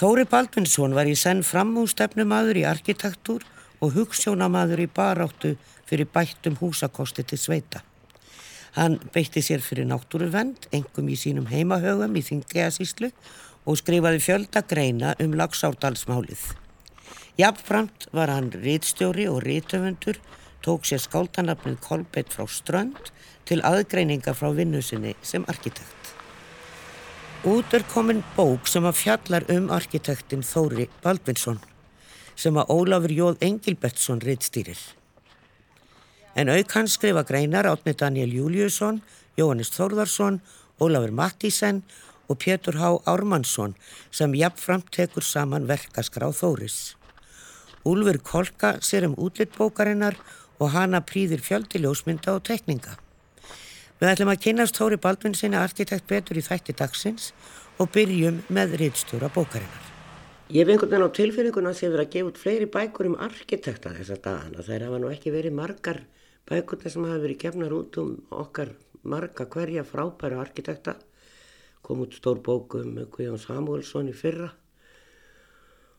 Þóri Baldvinsson var í senn framhústefnumadur í arkitektúr og hugssjónamadur í baráttu fyrir bættum húsakosti til sveita. Hann beitti sér fyrir náttúruvend, engum í sínum heimahögum í Þingiasíslu og skrifaði fjölda greina um lagsárdalsmálið. Jafnframt var hann rítstjóri og rítöfundur, tók sér skáldanafnið Kolbeitt frá Strönd til aðgreininga frá vinnusinni sem arkitekt. Út er komin bók sem að fjallar um arkitektin Þóri Baldvinsson sem að Ólafur Jóð Engilbertsson rittstýrir. En auk hans skrifa greinar átni Daniel Júliusson, Jóhannes Þórðarsson, Ólafur Mattísen og Pétur Há Ármannsson sem jafnframt tekur saman verkaskráð Þóris. Úlfur Kolka sér um útlitbókarinnar og hana prýðir fjöldiljósmynda og tekninga. Við ætlum að kynast Tóri Baldvin sinna arkitekt betur í þætti dagsins og byrjum með riðstjóra bókarinnar. Ég hef einhvern veginn á tilfinninguna að þið verið að gefa út fleiri bækur um arkitekta þess að dagana. Það hafa nú ekki verið margar bækur sem hafa verið gefnar út um okkar marga hverja frábæra arkitekta. Kom út stór bók um Guðjón Samuelsson í fyrra.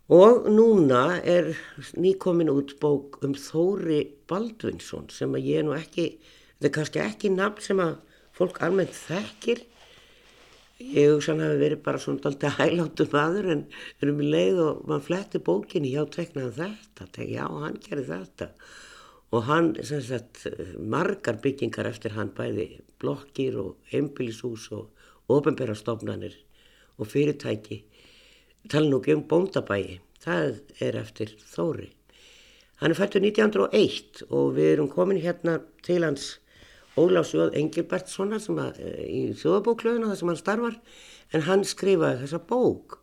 Og núna er nýkomin út bók um Þóri Baldvinsson sem að ég nú ekki Þetta er kannski ekki nafn sem að fólk almennt þekkir. Ég hugsa hann að það veri bara svona doldið hæláttur maður en erum í leið og mann fletti bókinni, já teknaði þetta, tek, já hann gerði þetta. Og hann, sem sagt, margar byggingar eftir hann bæði blokkir og einbílishús og ofinberastofnanir og fyrirtæki. Tala nú ekki um bóndabægi, það er eftir Þóri. Hann er fættur 1901 og við erum komin hérna til hans Ólásjóð Engilbertssona sem að, eh, í þjóðabóklöðuna þar sem hann starfar en hann skrifaði þessa bók.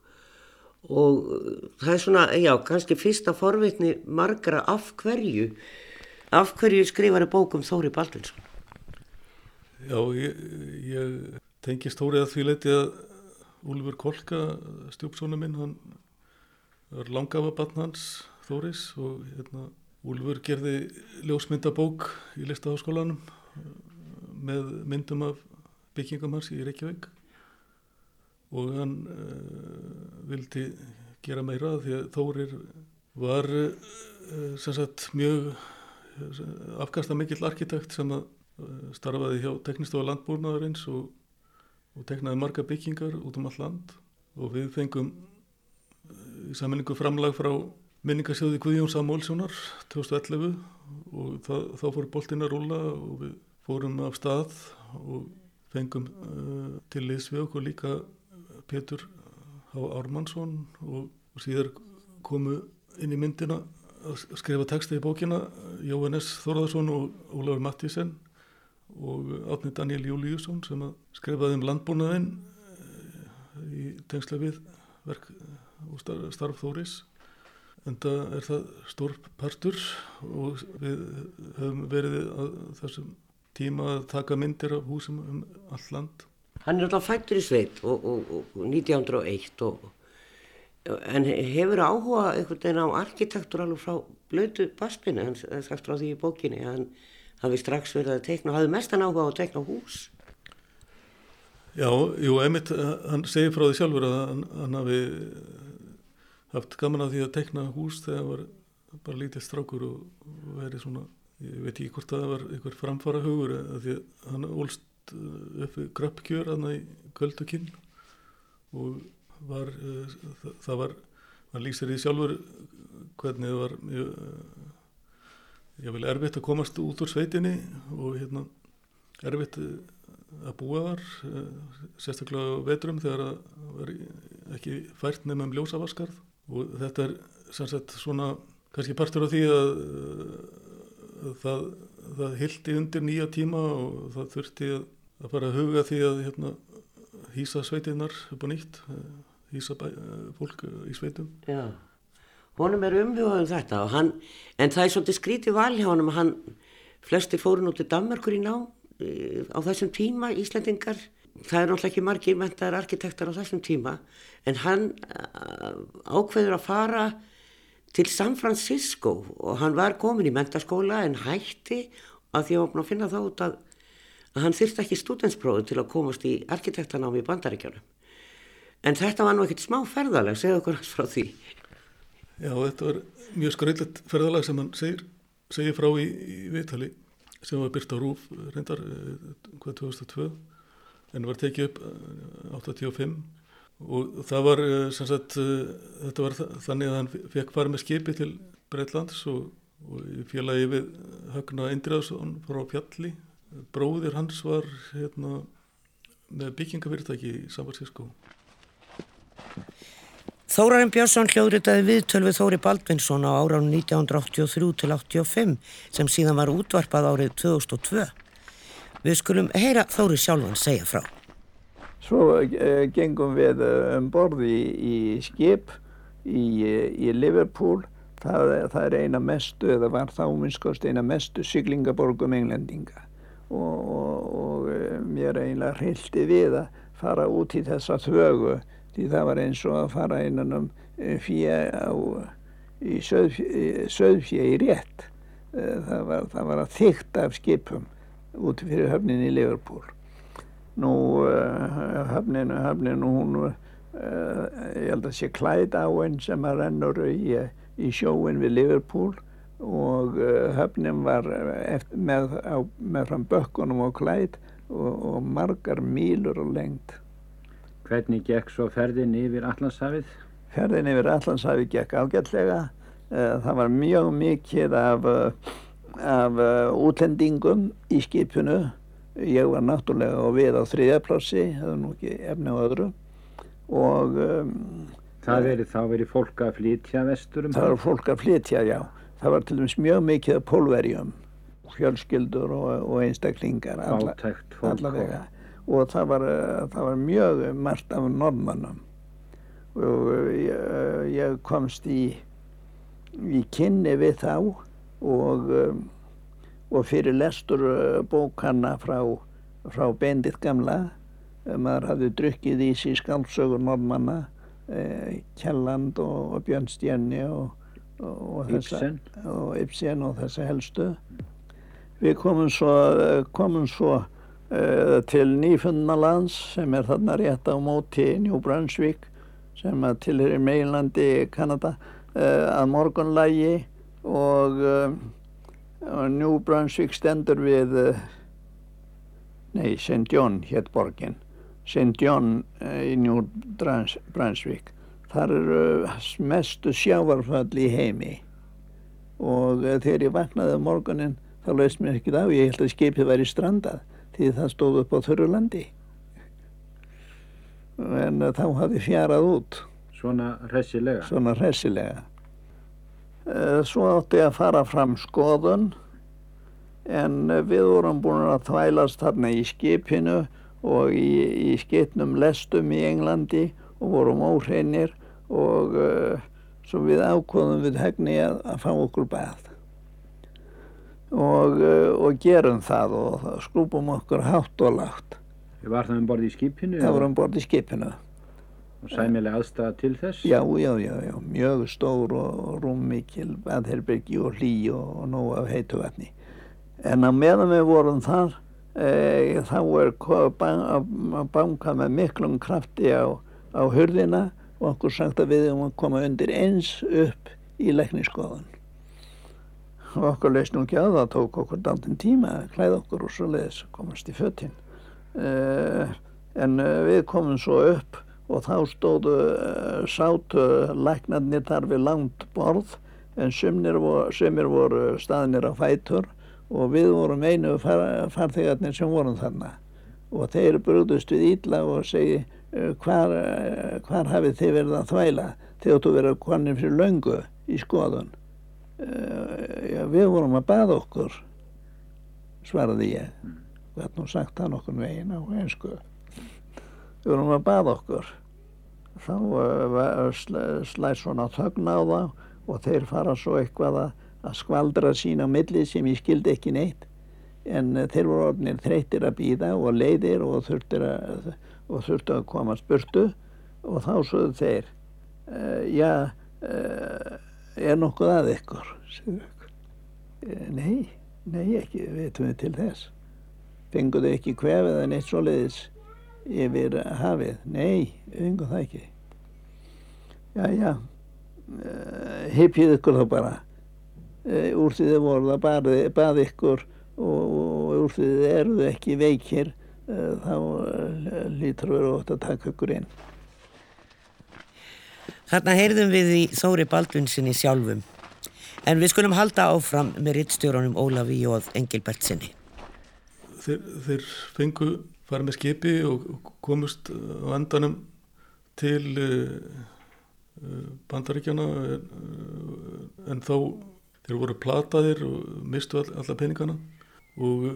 Og eh, það er svona, já, kannski fyrsta forvitni margra af hverju af hverju skrifaði bókum Þóri Baldinsson Já, ég, ég tengi stórið að því leiti að Úlfur Kolka, stjúpsónu minn hann var langafa barn hans Þóris og hérna Úlfur gerði ljósmyndabók í listaháskólanum með myndum af byggingum hans í Reykjavík. Og hann uh, vildi gera meira því að Þórir var uh, sagt, mjög uh, afkasta mikill arkitekt sem að starfaði hjá teknistofa landbúrnaðarins og, og teknaði marga byggingar út um all land. Og við fengum í saminningu framlag frá minningarsjóði Guðjón Samúlssonar 2011 og það, þá fór boltin að rúla og við fórum af stað og fengum uh, til liðs við okkur líka Petur H. Ármannsson og, og síðar komu inn í myndina að skrifa texta í bókina Jóhannes Þorðarsson og Ólafur Mattísen og átni Daniel Júliusson sem skrifaði um landbúnaðinn uh, í tengsla við verk og starf, starf Þóris en það er það stór partur og við höfum verið að þessum tíma að taka myndir af húsum um all land. Hann er alltaf fættur í sveit og, og, og 1901 og, en hefur áhuga einhvern veginn á arkitektur alveg frá blötu baspinu, hann sagt frá því í bókinni, hann hafi strax verið að tekna, hafi mestan áhuga á að tekna hús. Já, jú, Emmett, hann segir frá því sjálfur að hann, hann hafi haft gaman að því að tekna hús þegar hann var bara lítið strákur og verið svona ég veit ekki hvort það var einhver framfara hugur að því að hann ólst uh, upp við gröppkjör aðna í Köldukinn og var, uh, það, það var hann lýsir í sjálfur hvernig það var mjög ég vil erfitt að komast út úr sveitinni og hérna erfitt að búa þar sérstaklega vetrum þegar það var ekki fært nefnum um ljósavaskarð og þetta er sannsagt svona kannski partur af því að það, það hildi undir nýja tíma og það þurfti að, að huga því að hérna, hýsa sveitinnar upp á nýtt, hýsa bæ, fólk í sveitum. Já, honum er umhugað um þetta hann, en það er svolítið skrítið val hjá honum, hann, flestir fórun út í Danmarkur í ná á þessum tíma, Íslandingar, það er náttúrulega ekki margir mentaðar arkitektar á þessum tíma, en hann ákveður að fara til San Francisco og hann var komin í mentaskóla en hætti að því að var að finna þá út að, að hann þyrst ekki stúdensprófi til að komast í arkitektanámi í bandaríkjónum. En þetta var nú ekkert smá ferðalag, segja okkur frá því. Já, þetta var mjög skröyllet ferðalag sem hann segir, segir frá í, í viðtali sem var byrt á Rúf reyndar hvað 2002 en var tekið upp 85 og það var sem sagt þetta var þannig að hann fekk fara með skipi til Breitlands og, og félagi við Högna Indriðarsson frá Fjalli bróðir hans var hérna með byggingafyrirtæki í San Francisco Þórarinn Björnsson hljóðritaði viðtöl við Þóri Baldvinsson á áránum 1983 til 85 sem síðan var útvarpað árið 2002. Við skulum heyra Þóri sjálfan segja frá. Svo uh, gengum við um borði í, í skip í, í Liverpool. Það, það er eina mestu, eða var þá minnskost eina mestu syklingaborgum englendinga. Og, og, og mér eiginlega hrilti við að fara út í þessa þvögu því það var eins og að fara innan um söðfjö í rétt. Það var, það var að þykta af skipum út fyrir höfnin í Liverpool nú höfnin höfnin hún ég held að sé klæð á einn sem að rennur í, í sjóin við Liverpool og höfnin var eftir, með, á, með fram bökkunum og klæð og, og margar mílur og lengt Hvernig gekk svo ferðin yfir Allandshafið? Ferðin yfir Allandshafið gekk ágætlega. Það var mjög mikið af, af útlendingum í skipinu. Ég var náttúrulega og við á þriðjaplássi, það var nú ekki efni á öðru. Og, um, það verið þá verið fólk að flytja vesturum? Það var fólk að flytja, já. Það var til dæmis mjög mikið pólverjum, fjölskyldur og, og einstaklingar. Átækt fólk. Allavega og það var, það var mjög margt af norðmannum og ég, ég komst í, í kynni við þá og, og fyrir lestur bókanna frá, frá Bendit gamla maður hafði drukkið í síð skálsögur norðmanna eh, Kjelland og, og Björn Stjerni og, og og Ibsen og þessa helstu. Við komum svo, komum svo Uh, til Nýfundalands sem er þarna rétt á móti New Brunswick sem tilherir meginlandi Kanada uh, að morgunlægi og, og New Brunswick stendur við nei, St. John hétt borgin St. John í New Brunswick þar eru mestu sjávarfall í heimi og þegar ég vaknaði á morgunin þá laust mér ekkert á, ég held að skipið væri strandað því það stóð upp á þörrulandi en þá hafði fjarað út Svona hressilega? Svona hressilega Svo átti að fara fram skoðun en við vorum búin að þvælast þarna í skipinu og í, í skipnum lestum í Englandi og vorum óhreinir og uh, svo við ákvöðum við hegni að, að fá okkur bað og, og gerum það og skrúpum okkur hátt og. Þið var það um borði í skipinu? Það var um borði í skipinu. Sæmilega aðstæða til þess? Já, já, já, já, mjög stór og rúmmikil, aðherbergi og hlý og, og nóg af heitu vatni. En að meðan við vorum þar, e, þá er að banka með miklum krafti á, á hurðina og okkur sagt að við erum að koma undir eins upp í lækniskoðun og okkur leist nú ekki að það tók okkur daldinn tíma að klæða okkur og svo leiðis komast í föttin uh, en uh, við komum svo upp og þá stóðu uh, sátu læknarnir þar við langt borð en sumir voru, voru staðnir á fætur og við vorum einu far, farþegarnir sem vorum þarna. Og þeir brúðust við ítla og segi hvar, hvar hafið þið verið að þvæla? Þegar þú verið konið fyrir löngu í skoðun. Já, við vorum að baða okkur svaraði ég. Nú sagt það nokkur veginn á einsku við vorum að baða okkur. Þá uh, slæð svona þögn á það og þeir fara svo eitthvað að, að skvaldra sína á milli sem ég skildi ekki neitt. En uh, þeir voru orðinir þreytir að býða og leiðir og þurftir að, og þurfti að koma spurtu. Og þá svoðu þeir uh, já er nokkuð að ykkur? Nei, nei ekki veitum við til þess. Fenguðu ekki kvef eða neitt svoleiðis yfir hafið. Nei, yngur það ekki. Já, já, hypjið ykkur þá bara. Úr því þið voruð að baði, baði ykkur og, og úr því þið eruð ekki veikir, þá lítur verið ótt að taka ykkur inn. Þarna heyrðum við í Þóri Baldvinsinni sjálfum. En við skulum halda áfram með rittstjórunum Ólafi Jóð Engilbertsinni. Þeir, þeir fengu farið með skipi og komust á endanum til bandaríkjana en, en þá þeir voru plataðir og mistu all, alla peningana. Og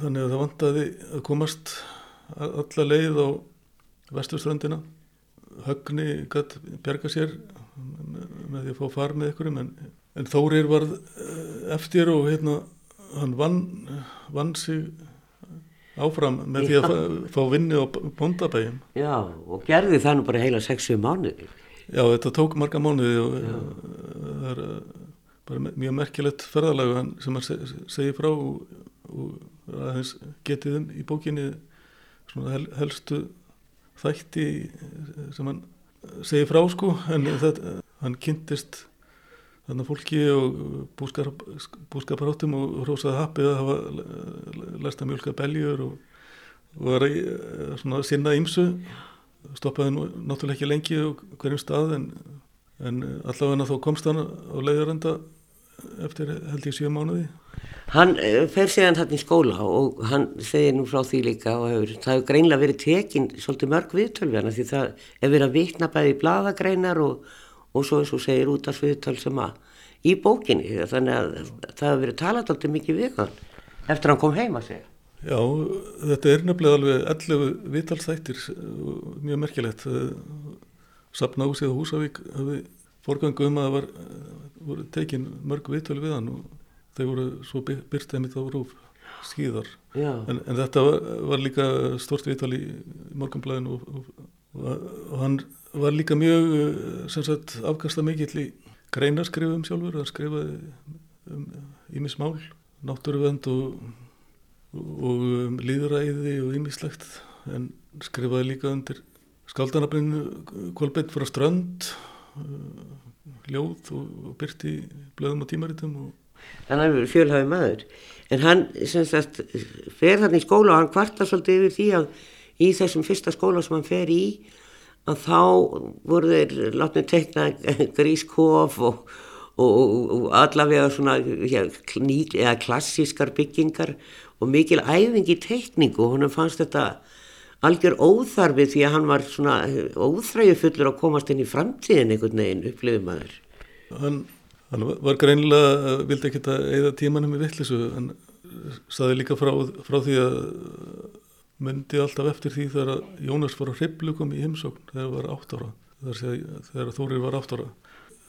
þannig að það vantaði að komast alla leið á vesturströndina. Högni gætt berga sér með því að fá far með ykkurum en, en Þórir var eftir og hérna hann vann, vann sig áfram með því að fá, vinni á bondabægjum Já, og gerði það nú bara heila 6-7 mánuði Já, þetta tók marga mánuði og Já. það er bara mjög merkilegt ferðalega sem hann segir frá og, og aðeins getið um í bókinni svona hel, helstu þætti sem hann segir frá sko. En þetta, hann kynntist þannig fólki og búskaparáttum og rosaði happið að hafa læst að mjölka beljur og, og var að svona, sinna ímsu stoppaði nú náttúrulega ekki lengi og hverjum stað en, en allavega þá komst hann á leiðarenda eftir held ég sjö mánuði. Hann fer síðan hann í skóla og hann segir nú frá því líka og hefur, það hefur greinlega verið tekinn svolítið mörg viðtölvjana því það hefur verið að vitna bæði í bladagreinar og, og svo eins og segir út af viðtöl sem að í bókinni þannig að það hefur verið talað alltaf mikið við hann eftir að hann kom heima segja. Já, þetta er nefnilega alveg 11 viðtalsþættir mjög merkilegt. Sapna Húsið og Húsavík hafi forgangu um að það var, voru tekin mörg viðtölu við hann og þeir voru svo byrtið mitt á rúf skýðar en, en þetta var, var líka stort viðtal í morgunblæðinu og, og, og, og hann var líka mjög sagt, afkasta mikill í greinaskrifum sjálfur. Að skrifa um ímismál náttúruvend og um líðuræði og ímislegt en skrifaði líka undir skaldanabrinu Kolbett frá Strönd ljóð og byrti blöðum og tímaritum og Þannig að hann er fjölhafi maður. En hann sagt, fer hann í skóla og hann kvartar svolítið yfir því að í þessum fyrsta skóla sem hann fer í að þá voru þeir látnið tekna grískof og, og, og, allavega svona ja, knít, eða klassískar byggingar og mikil æfing í tekningu og hann fannst þetta algjör óþarfi því að hann var svona óþræðu fullur að komast inn í framtíðin einhvern veginn upplifum að þeir Hann, hann var greinilega vildi ekki að eða tímanum í vittlisu en saði líka frá, frá því að myndi alltaf eftir því þegar Jónas var á hriblukum í heimsókn þegar það var átt ára þegar Þórir var átt ára.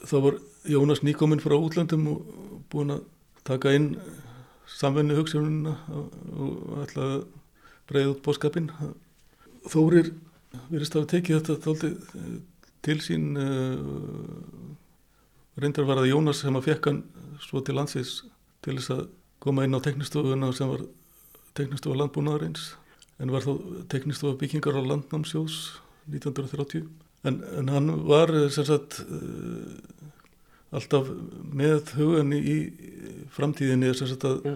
Þá var Jónas nýkominn frá útlöndum og búin að taka inn samvenni hugsununa og ætlaði að breyða út bóskapin Þórir verist að tekið þetta til sín reyndar var það Jónas sem að fekk hann svo til landsins til þess að koma inn á teknistofuna sem var teknistofa landbúnaðarins en var þá teknistofa byggingar á landnámsjós 1930 en, en hann var sagt, alltaf með hugan í framtíðinni sagt, að,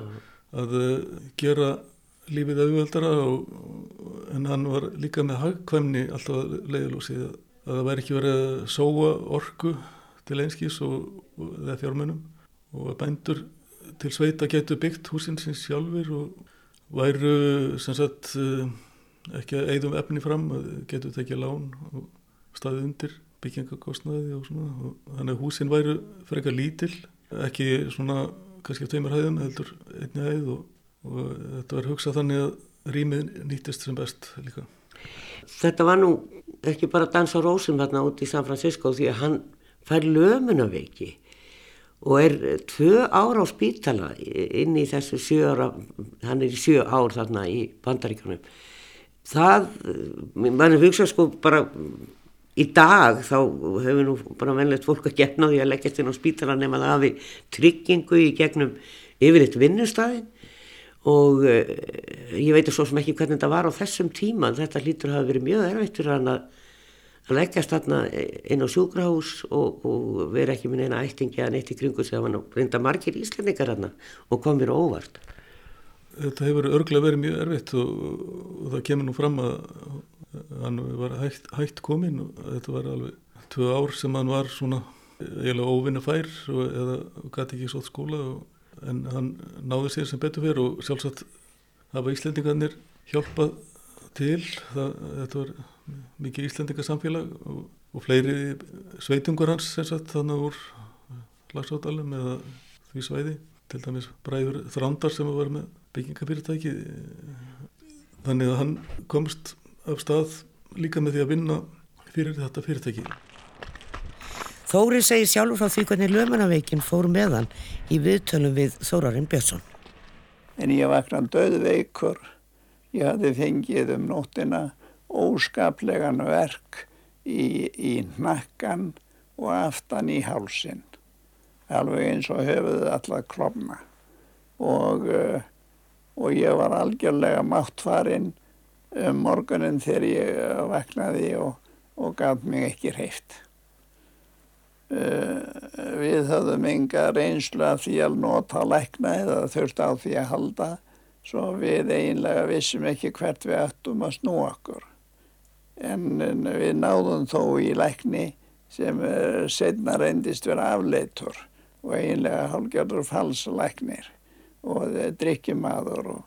að gera lífið auðveldara en hann var líka með hagkvæmni alltaf leiðilósið að, að það væri ekki verið að sóa orku til einskís og, og eða fjármunum og bændur til sveita getur byggt húsinsins sjálfur og væru sem sagt ekki að eigðum efni fram getur tekið lán og staðið undir byggingakostnaði og svona og þannig að húsin væru fyrir eitthvað lítil ekki svona kannski á tveimur hæðum heldur einni hæð og, og þetta var hugsað þannig að rýmið nýttist sem best líka. Þetta var nú ekki bara dans á rósum þarna út í San Francisco því að hann fær lömunaveiki og er tvö ára á spítala inn í þessu sjö ára, hann er í sjö ár þarna í bandaríkjunum. Það, mann hugsa sko bara í dag þá hefur nú bara venlegt fólk að gefna því að leggjast inn á spítala nema það hafi tryggingu í gegnum yfir eitt vinnustæðin og uh, ég veit svo sem ekki hvernig þetta var á þessum tíma þetta hlýtur hafa verið mjög erfitt fyrir hann að að leggjast þarna inn á sjúkrahús og, og vera ekki minn eina ættingi að neitt í kringu sem hann reynda margir íslendingar hann og kom mér óvart. Þetta hefur örglega verið mjög erfitt og, og það kemur nú fram að hann var hægt, hægt komin og þetta var alveg tvö ár sem hann var svona eiginlega óvinna fær og, eða gæti ekki svo skóla en hann náði sér sem betur fyrir og sjálfsagt hafa Íslendingarnir hjálpað til. Það, þetta var mikið Íslendingarsamfélag og, og fleiri sveitungur hans sagt, þannig úr lagsáttalum eða því svæði. Til dæmis bræður þrándar sem var með byggingafyrirtæki. Þannig að hann komst af stað líka með því að vinna fyrir þetta fyrirtæki. Þóri segir sjálfur frá því hvernig lömanaveikin fór meðan í viðtölum við Þórarinn Björnsson. En ég vakna döðveikur ég hafði fengið um nóttina óskaplegan verk í, í nakkan og aftan í hálsin alveg eins og höfuð allar klopna og, uh, og ég var algjörlega máttfarinn um morgunin þegar ég vaknaði og, og gaf mig ekki hreift. Uh, við höfðum enga reynslu af því að nota lækna eða þurft á því að halda svo við einlega vissum ekki hvert við ættum að snú okkur. En, við náðum þó í lækni sem uh, setna reyndist vera afleitur og einlega hálfgjörður falslæknir og drikkjumadur og,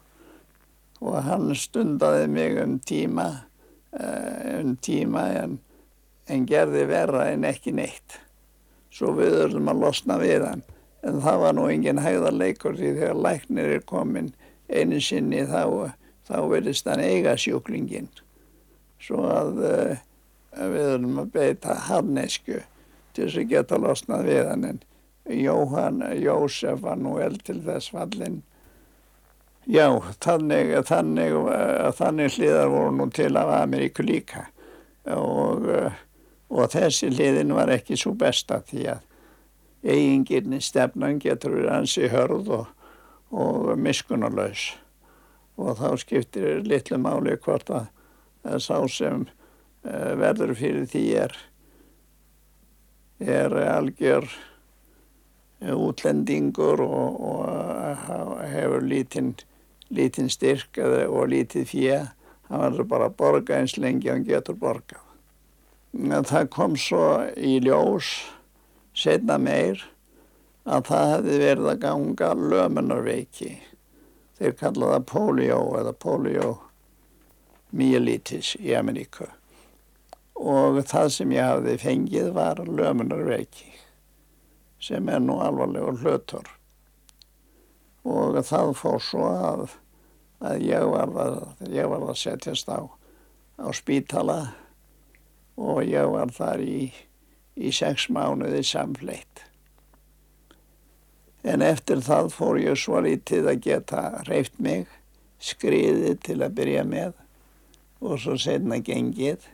og hann stundaði mig um tíma, uh, um tíma en, en gerði verra en ekki neitt. Svo við öllum að losna við hann. En það var nú engin hægðarleikur því þegar læknir er komin einu sinni þá, þá verðist hann eiga sjúklingin. Svo að uh, við öllum að beita harnesku til þess að geta losnað við hann en Jóhann, Jósef var nú eld til þess fallin. Já, þannig, þannig, þannig hliðar voru nú til af Ameríku líka og, og þessi hliðin var ekki svo besta því að eigingirni stefnan getur verið ansi hörð og, og miskunarlaus og þá skiptir litlu máli hvort að sá sem uh, verður fyrir því er, er algjör útlendingur og, og hefur lítinn lítinn styrk og lítið fjö hann verður bara að borga eins lengi hann getur borgað. Það kom svo í ljós setna meir að það hefði verið að ganga lömunarveiki. Þeir kallaða polio eða poliomyelitis í Ameríku og það sem ég hafði fengið var lömunarveiki sem er nú alvarlegur hlutur. Og það fór svo að, að ég var að, að setjast á, á spítala og ég var þar í, í sex mánuði samfleitt. En eftir það fór ég svo lítið að geta reyft mig, skriðið til að byrja með og svo senna gengið.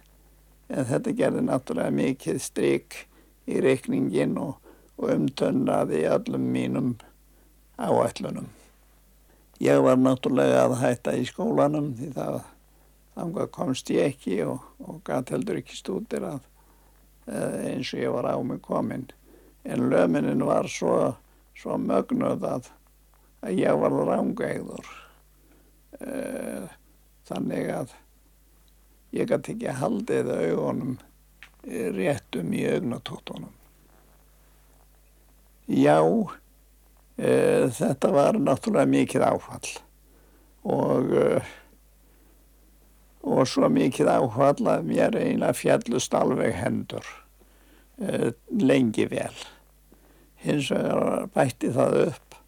En þetta gerði náttúrulega mikið stryk í reikningin og og umtönnaði öllum mínum áætlunum. Ég var náttúrulega að hætta í skólanum því það þanga komst ég ekki og, og gæti heldur ekki stútir að eins og ég var á mig kominn. En löminin var svo, svo mögnuð að, að ég var rángæður. Þannig að ég gæti ekki haldið augunum réttum í augnatóttunum. Já, e, þetta var náttúrulega mikið áfall og, e, og svo mikið áfall að mér eiginlega fjallust alveg hendur e, lengi vel. Hins vegar bætti það upp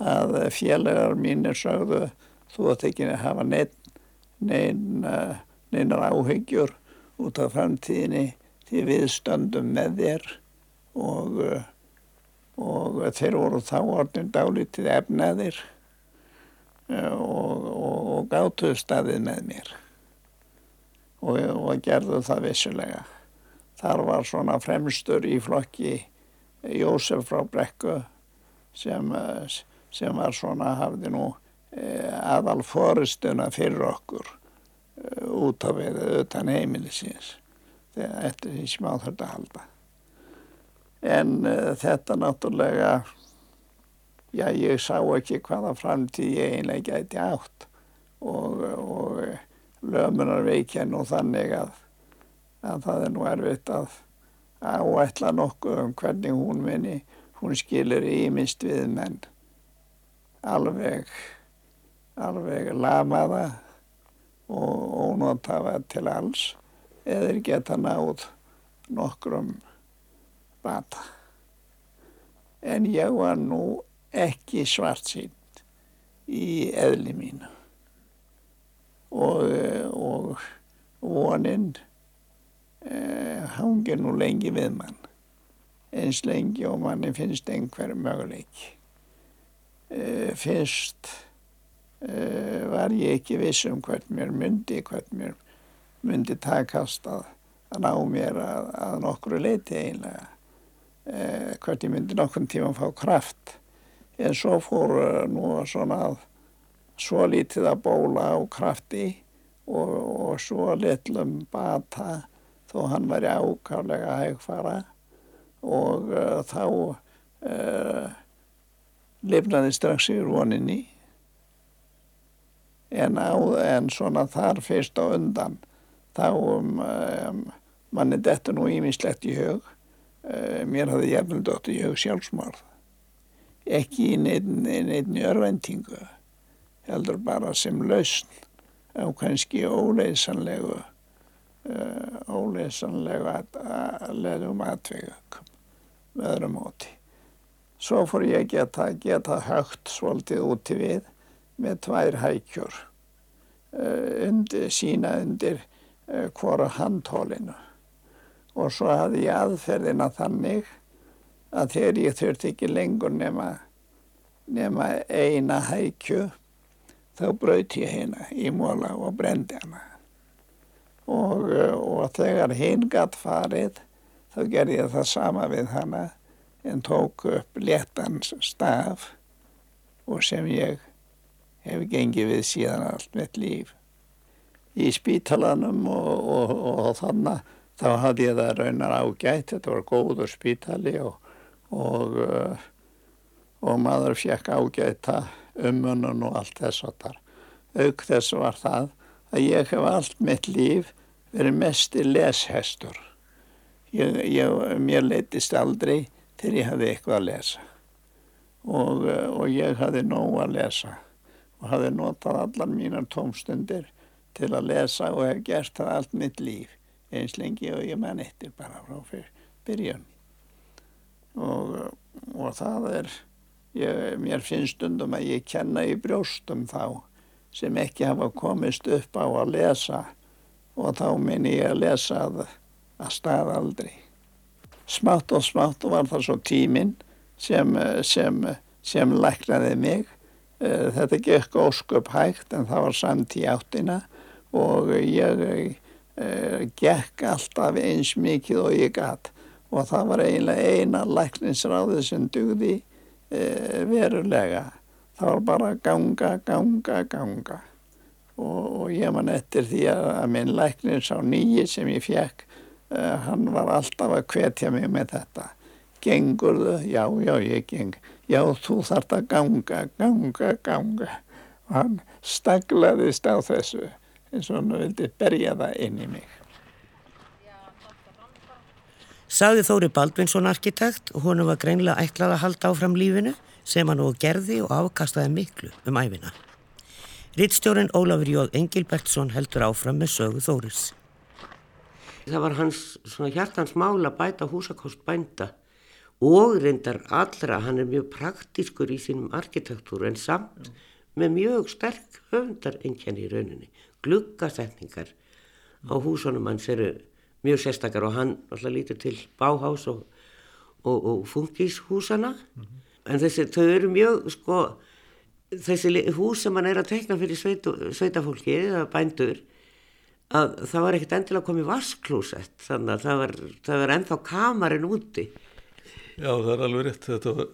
að félagar mínir sögðu þú ætti ekki að hafa neinn nein, neinar áhyggjur út af framtíðinni því við stöndum með þér og og þeir voru þá orðin dálítið efnaðir eh, og, og, og gáttuðu staðið með mér og, gerðu það vissulega. Þar var svona fremstur í flokki Jósef frá Brekku sem, sem var svona, hafði nú aðal forustuna fyrir okkur út á við utan heimilisins eftir því smá þurft að halda. En uh, þetta náttúrulega, já ég sá ekki hvaða framtíð ég einlega gæti átt og, og lömunar veikja nú þannig að, að það er nú erfitt að áætla nokkuð um hvernig hún minni, hún skilir ímist við menn alveg, alveg lamaða og ónótafa til alls eða geta náð nokkrum bata. En ég var nú ekki svart sínt í eðli mínu og, og voninn eh, hangir nú lengi við mann eins lengi og manni finnst einhver möguleik. Eh, fyrst eh, var ég ekki viss um hvert mér myndi, hvert mér myndi takast að, að ná mér að, að nokkru leiti eiginlega. Eh, hvert ég myndi nokkur tíma að fá kraft. En svo fór uh, nú svona að svo lítið að bóla á krafti og, og svo litlum bata þó hann var í ákálega hægfara. Og uh, þá uh, lifnaði strax í róninni en, á, en svona þar fyrst á undan þá um, um, manni dettur nú ímislegt í hug. Uh, mér hafði jæfnvel dótt í hug sjálfsmorð. Ekki í neittni örvendingu heldur bara sem lausn á kannski óleysanlegu uh, óleysanlegu leðum atvegum með öðrum móti. Svo fór ég geta geta högt svolítið úti við með tvær hækjur uh, undir, sína undir uh, hvora handhólinu og svo hafði ég aðferðina þannig að þegar ég þurfti ekki lengur nema, nema eina hækju þá brauti ég hérna í móla og brendi hana. Og, og þegar hinn gatt farið þá gerði ég það sama við hana en tók upp léttan staf og sem ég hef gengið við síðan allt mitt líf í spítalanum og, og, og þannig þá hafði ég það raunar ágætt þetta var góður spítali og og, uh, og maður fekk ágæta umönnun og allt þess að þar. Auk þess var það að ég hef allt mitt líf verið mest í leshestur. Ég, ég, mér leytist aldrei til ég hafði eitthvað að lesa og, uh, og ég hafði nóg að lesa og hafði notað allar mínar tómstundir til að lesa og hef gert það allt mitt líf eins lengi og ég menn eittir bara frá fyrir byrjun. Og, og það er ég, mér finnst stundum að ég kenna í brjóstum þá sem ekki hafa komist upp á að lesa og þá minn ég að lesa að, að stað aldrei. Smátt og smátt var það svo tíminn sem, sem, sem læknaði mig þetta gekk ósköp hægt en það var samt í áttina og ég uh, gekk alltaf eins mikið og ég gætt og það var eiginlega eina lækninsráði sem dugði e, verulega. Það var bara ganga, ganga, ganga og, og ég man eftir því að minn læknins á nýji sem ég fekk, hann var alltaf að hvetja mig með þetta. Gengurðu? Já, já, ég geng. Já, þú þart að ganga, ganga, ganga. Og hann staglaðist á þessu eins og hann vildi berja það inn í mig. Saði Þóri Baldvinsson arkitekt og honum var greinlega ætlað að halda áfram lífinu sem hann og gerði og afkastaði miklu um æfina. Rittstjórin Ólafur Jóð Engilbertsson heldur áfram með sögu Þóris. Það var hans hjartans mála bæta húsakost bænda og reyndar allra, hann er mjög praktískur í sínum arkitektúru en samt Já. með mjög sterk höfndar ennkjani í rauninni. Gluggasetningar á húsunum hans eru mjög sérstakar og hann alltaf lítur til báhás og, og, og fungishúsana mm -hmm. en þessi, þau eru mjög sko, þessi hús sem hann er að tekna fyrir sveitu, sveitafólki eða bændur að það var ekkert endilega komið vasklúsett þannig að það var, það var ennþá kamarinn úti Já það er alveg rétt. Þetta var,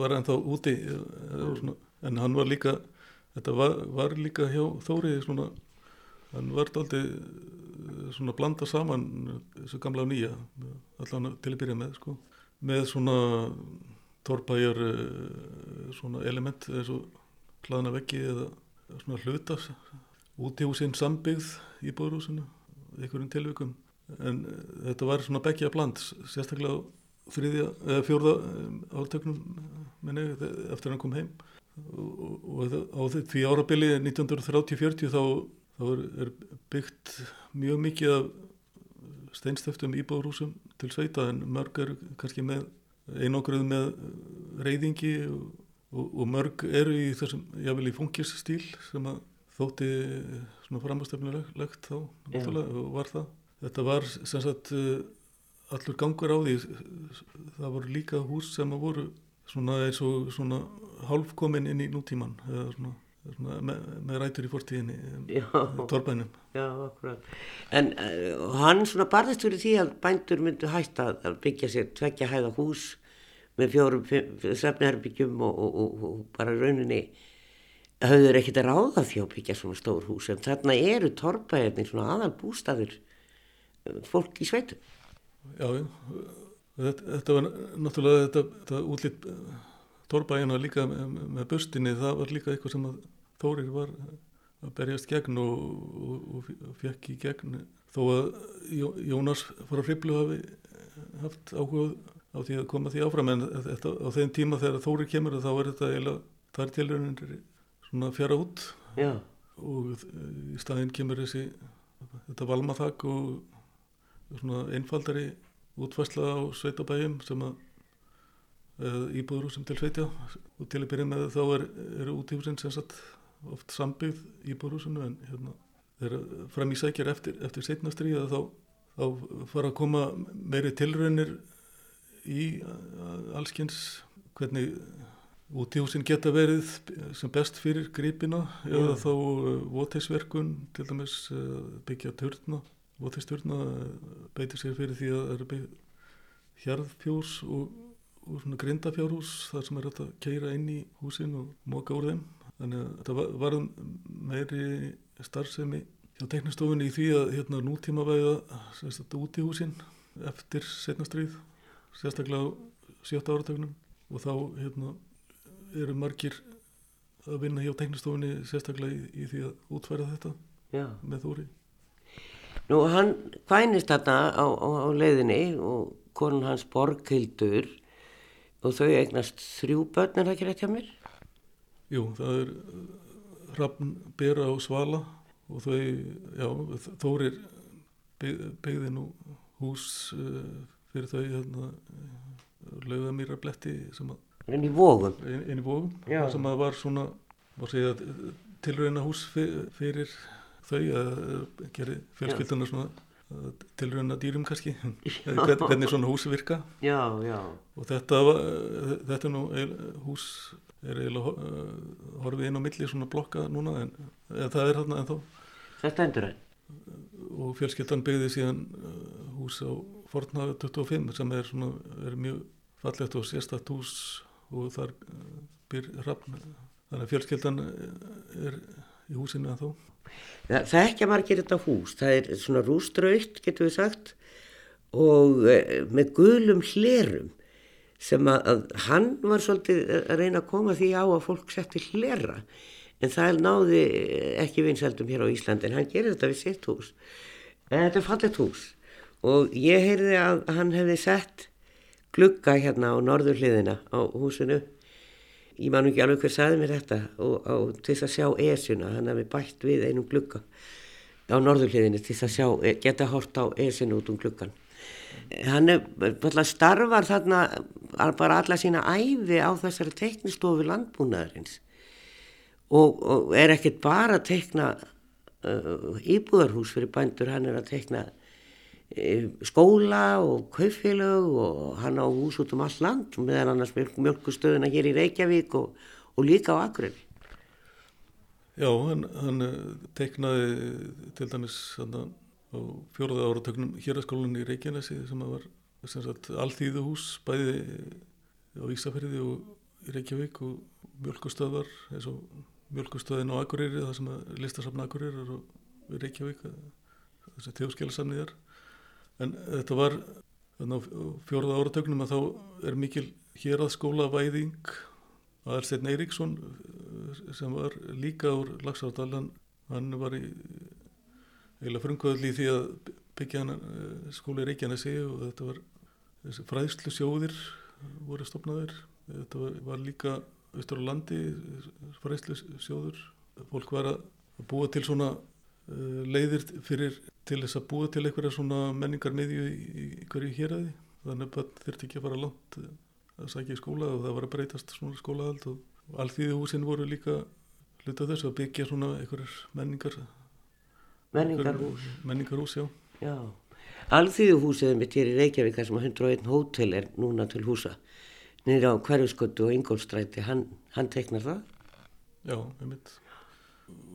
var ennþá úti en hann var líka þetta var, var líka hjá Þóriði svona, hann var aldrei svona blanda saman þessu gamla og nýja, allan til að byrja með sko, með svona torpæjar svona element eins og hlaðna veggi eða svona hluta út í húsinn sambyggð í bóðrúsinu, einhverjum tilvikum. En þetta var svona begja bland sérstaklega þriðja eða fjórða átöknum minni eftir að hann kom heim og, og á því árabili 1930-40 þá, þá er, er byggt mjög mikið af steinstöftum íbúðrúsum til sveita en mörg er kannski með einogröð með reyðingi og, og, og mörg eru í þessum jável í funkisstíl sem að þótti svona framastefnulegt þá og var það. Þetta var sem sagt allur gangur á því það voru líka hús sem að voru svona eins og svona hálfkomin inn í nútíman eða svona, svona með, með rætur í fortíðinni torbænum Já, En uh, hann svona barðist fyrir því að bændur myndu hætta að byggja sér tveggja hæða hús með fjórum sefniherbyggjum og, og, og, og bara rauninni hafður ekkert að ráða því að byggja svona stór hús en þarna eru torbæðin svona aðal bústaður fólk í sveitum Já, þetta, þetta var náttúrulega þetta, þetta útlýtt Tórbæina líka með, með bustinni, það var líka eitthvað sem að Þórir var að berjast gegn og, og, og fekk í gegn þó að Jónas frá Hriblu hafi haft áhuga á því að koma því áfram en þetta, á þeim tíma þegar Þórir kemur þá er þetta eiginlega, það er tilröðinir svona fjara út Já. og í staðinn kemur þessi þetta valmaþak og svona einfaldari útfærsla á sveitabæjum sem að íbúðurúsum til sveitja. Og til að byrja með þá er, eru útífusinn sem sagt oft sambyggð íbúðurúsinu en hérna þegar fram í sækjar eftir, eftir setnastriða þá, þá fara að koma meiri tilraunir í allskynns hvernig útífusinn geta verið sem best fyrir gripina eða þá votisverkun til dæmis byggja törna votisturna beitir sér fyrir því að það eru hjarðfjós og og svona grindafjárhús þar sem er hægt að keira inn í húsin og móka úr þeim. Þannig að þetta var, var meiri starfsemi hjá teknistofunni í því að hérna nútíma væða sérstaklega út í húsin eftir setnastrið sérstaklega á sjötta áratögnum og þá hérna eru margir að vinna hjá teknistofunni sérstaklega í, í því að útfæra þetta Já. með þóri Nú hann kvænist þarna á, á, á leiðinni og konun hans Borghildur og þau eignast þrjú börn er það ekki rétt hjá mér? Jú, það er Hrafn, Bera og Svala og þau, já, Þórir byggði nú hús uh, fyrir þau hérna, laugamýra bletti sem að inn í vógum, inn, í vógum Já. sem að var svona var segja tilrauna hús fyrir þau að gera fjölskylduna svona tilrauna dýrum kannski? Hvern, hvernig svona hús virka? Já, já. Og þetta, þetta er nú hús er eiginlega horfið inn á milli svona blokka núna en það er þarna ennþá. Þetta endur enn og fjölskyldan byggði síðan hús á Fortnafi 25 sem er, svona, er mjög fallegt og sérstætt hús og þar byr hrafn. Þannig að fjölskyldan er í húsinu ennþá það, það ekki að margir þetta hús það er svona rústraugt getur við sagt og e, með gulum hlerum sem að, að hann var svolítið að reyna að koma því á að fólk setti hlera en það náði ekki vinsældum hér á Íslandi en hann gerir þetta við sitt hús. En þetta er fallet hús. Og ég heyrði að hann hefði sett glugga hérna á norðurhliðina á húsinu ég man ekki alveg hver saði mér þetta og, og til þess að sjá esuna hann hefði bætt við einum glugga á norðurhliðinu til þess að sjá, geta hort á esinu út um gluggan hann er bara starfar þarna bara alla sína æfi á þessari teknistofu landbúnaðarins og, og er ekkert bara að tekna uh, íbúðarhús fyrir bændur, hann er að tekna uh, skóla og kaufélög og hann á hús út um all land meðan annars mjölk, mjölkustöðuna hér í Reykjavík og, og líka á Akureyri. Já, hann, hann eh, teiknaði til dæmis hann, á fjóraða áratögnum héraskólan í Reykjanesi sem var sem sagt, allþýðu hús bæði á Ísafjörði og í Reykjavík og mjölkustöðvar eins og mjölkustöðin á Akureyri það sem að listasafna Akureyri og Reykjavík þessi þjóðskilasamnið er en þetta var fjóruða áratögnum að þá er mikil hér að skóla væðing Aðarsteinn Eiríksson sem var líka úr Lagsardal hann var í eiginlega frumkvöðli í því að byggja hann skóli Reykjanesi og þetta var fræðslu sjóðir voru stopnaður þetta var, var líka austur á landi fræðslu sjóður fólk var að búa til svona leiðir fyrir til þess að búa til einhverja svona menningar miðju í, í hverju héræði þannig að það þurfti ekki að fara langt að sækja í skóla og það var að breytast svona skólahald og alþýði húsin voru líka hluta þessu að byggja svona einhverjar menningar menningarhús. menningarhús, já, já. alþýðuhúsið mitt hér í Reykjavík sem að 101 hótel er núna til húsa. Niður á hverjusköttu og Ingólstræti hann, hann teiknar það? Já, einmitt